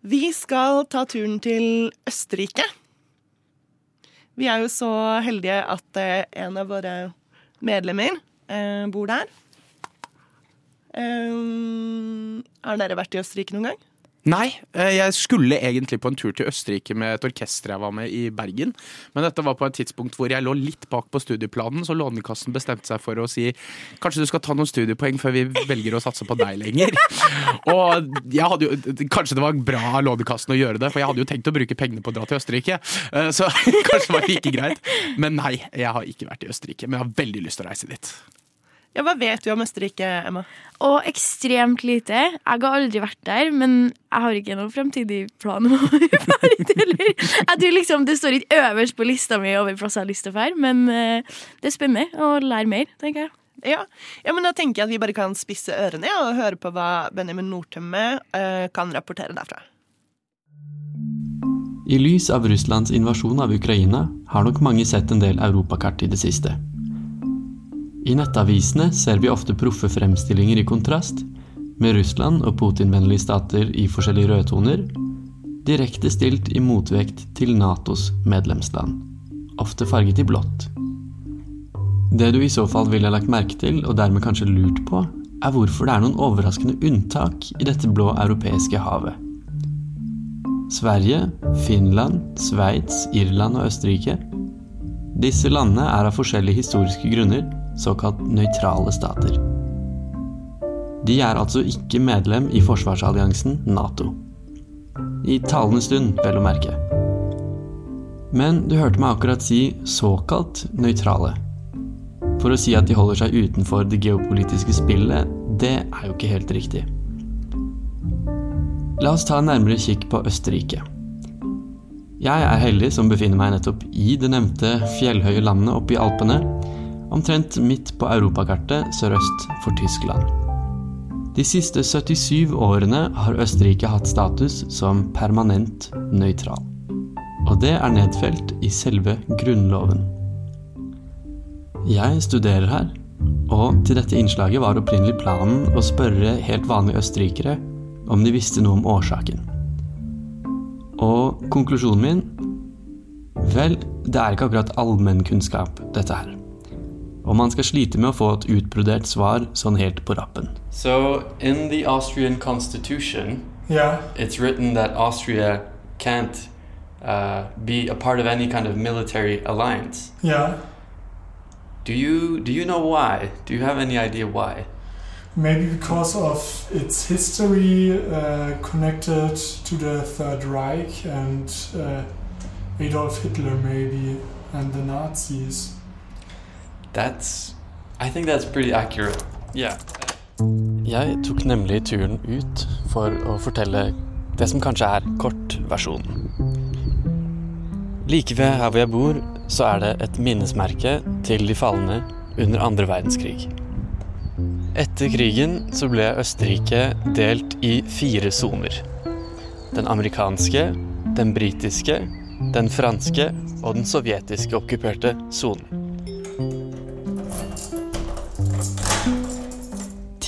Vi skal ta turen til Østerrike. Vi er jo så heldige at eh, en av våre medlemmer eh, bor der. Eh, har dere vært i Østerrike noen gang? Nei, eh, jeg skulle egentlig på en tur til Østerrike med et orkester jeg var med i Bergen. Men dette var på et tidspunkt hvor jeg lå litt bak på studieplanen, så Lånekassen bestemte seg for å si kanskje du skal ta noen studiepoeng før vi velger å satse på deg lenger. Og jeg hadde jo, kanskje det var bra av Lånekassen å gjøre det, for jeg hadde jo tenkt å bruke pengene på å dra til Østerrike. Eh, Så kanskje det var like greit. Men nei, jeg har ikke vært i Østerrike, men jeg har veldig lyst til å reise dit. Ja, Hva vet du om Østerrike, Emma? Og ekstremt lite. Jeg har aldri vært der, men jeg har ikke noen fremtidig plan om å være dit heller. Jeg tror liksom Det står ikke øverst på lista mi over plasser jeg har lyst til å dra, men eh, det er spennende å lære mer, tenker jeg. Ja. ja, men Da tenker jeg at vi bare kan spisse ørene ja, og høre på hva Benjamin Nordtømme eh, kan rapportere derfra. I lys av Russlands invasjon av Ukraina har nok mange sett en del europakart i det siste. I nettavisene ser vi ofte proffe fremstillinger i kontrast, med Russland og Putin-vennlige stater i forskjellige rødtoner, direkte stilt i motvekt til Natos medlemsland, ofte farget i blått. Det du i så fall ville lagt merke til, og dermed kanskje lurt på, er hvorfor det er noen overraskende unntak i dette blå europeiske havet. Sverige, Finland, Sveits, Irland og Østerrike. Disse landene er av forskjellige historiske grunner såkalt nøytrale stater. De er altså ikke medlem i forsvarsalliansen Nato. I talende stund, vel å merke. Men du hørte meg akkurat si såkalt nøytrale. For å si at de holder seg utenfor det geopolitiske spillet, det er jo ikke helt riktig. La oss ta en nærmere kikk på Østerrike. Jeg er heldig som befinner meg nettopp i det nevnte fjellhøye landet oppe i Alpene, omtrent midt på europakartet sørøst for Tyskland. De siste 77 årene har Østerrike hatt status som permanent nøytral. Og det er nedfelt i selve grunnloven. Jeg studerer her, og til dette innslaget var opprinnelig planen å spørre helt vanlige østerrikere om de visste noe om årsaken. Og konklusjonen min Vel, det er ikke akkurat allmennkunnskap, dette her. Og man skal slite med å få et utbrodert svar sånn helt på rappen. So, in the Austrian constitution, Yeah. it's written that Austria can't uh, be a part of any kind of military alliance. Yeah. Do you do you know why? Do you have any idea why? Maybe because of its history uh, connected to the Third Reich and uh, Adolf Hitler, maybe, and the Nazis. That's I think that's pretty accurate. Yeah. Jeg tok nemlig turen ut for å fortelle det som kanskje er kortversjonen. Like ved her hvor jeg bor, så er det et minnesmerke til de falne under andre verdenskrig. Etter krigen så ble Østerrike delt i fire soner. Den amerikanske, den britiske, den franske og den sovjetiske okkuperte sonen.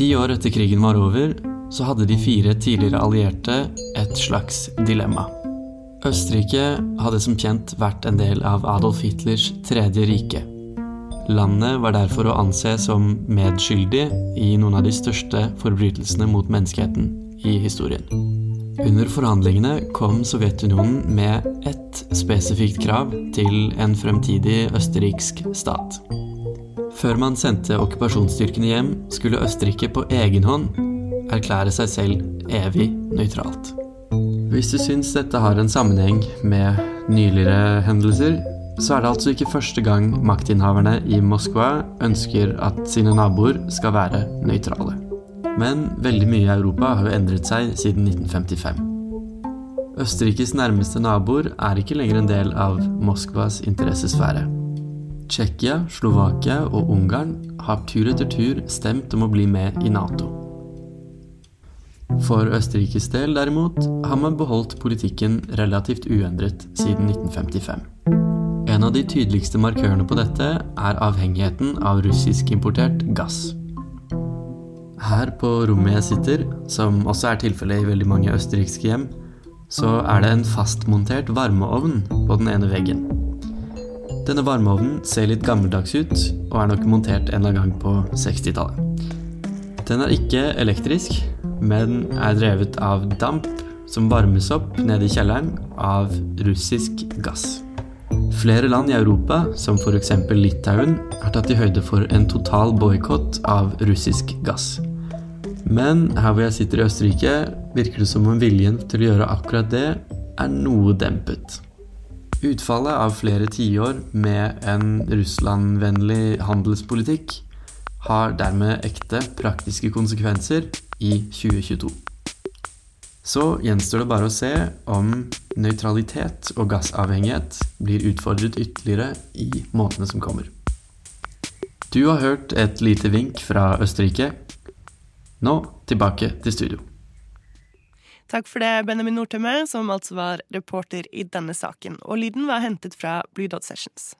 Ti år etter krigen var over, så hadde de fire tidligere allierte et slags dilemma. Østerrike hadde som kjent vært en del av Adolf Hitlers tredje rike. Landet var derfor å anse som medskyldig i noen av de største forbrytelsene mot menneskeheten i historien. Under forhandlingene kom Sovjetunionen med ett spesifikt krav til en fremtidig østerriksk stat. Før man sendte okkupasjonsstyrkene hjem, skulle Østerrike på egen hånd erklære seg selv evig nøytralt. Hvis du syns dette har en sammenheng med nyligere hendelser, så er det altså ikke første gang maktinnehaverne i Moskva ønsker at sine naboer skal være nøytrale. Men veldig mye i Europa har jo endret seg siden 1955. Østerrikes nærmeste naboer er ikke lenger en del av Moskvas interessesfære. Tsjekkia, Slovakia og Ungarn har tur etter tur stemt om å bli med i Nato. For Østerrikes del, derimot, har man beholdt politikken relativt uendret siden 1955. En av de tydeligste markørene på dette er avhengigheten av russisk-importert gass. Her på rommet jeg sitter, som også er tilfellet i veldig mange østerrikske hjem, så er det en fastmontert varmeovn på den ene veggen. Denne varmeovnen ser litt gammeldags ut, og er nok montert en eller annen gang på 60-tallet. Den er ikke elektrisk, men er drevet av damp som varmes opp nede i kjelleren av russisk gass. Flere land i Europa, som f.eks. Litauen, har tatt i høyde for en total boikott av russisk gass. Men her hvor jeg sitter i Østerrike, virker det som om viljen til å gjøre akkurat det er noe dempet. Utfallet av flere tiår med en Russland-vennlig handelspolitikk har dermed ekte praktiske konsekvenser i 2022. Så gjenstår det bare å se om nøytralitet og gassavhengighet blir utfordret ytterligere i månedene som kommer. Du har hørt et lite vink fra Østerrike. Nå tilbake til studio. Takk for det, Benjamin Nordtømme, som altså var reporter i denne saken. Og lyden var hentet fra Blue Dot Sessions.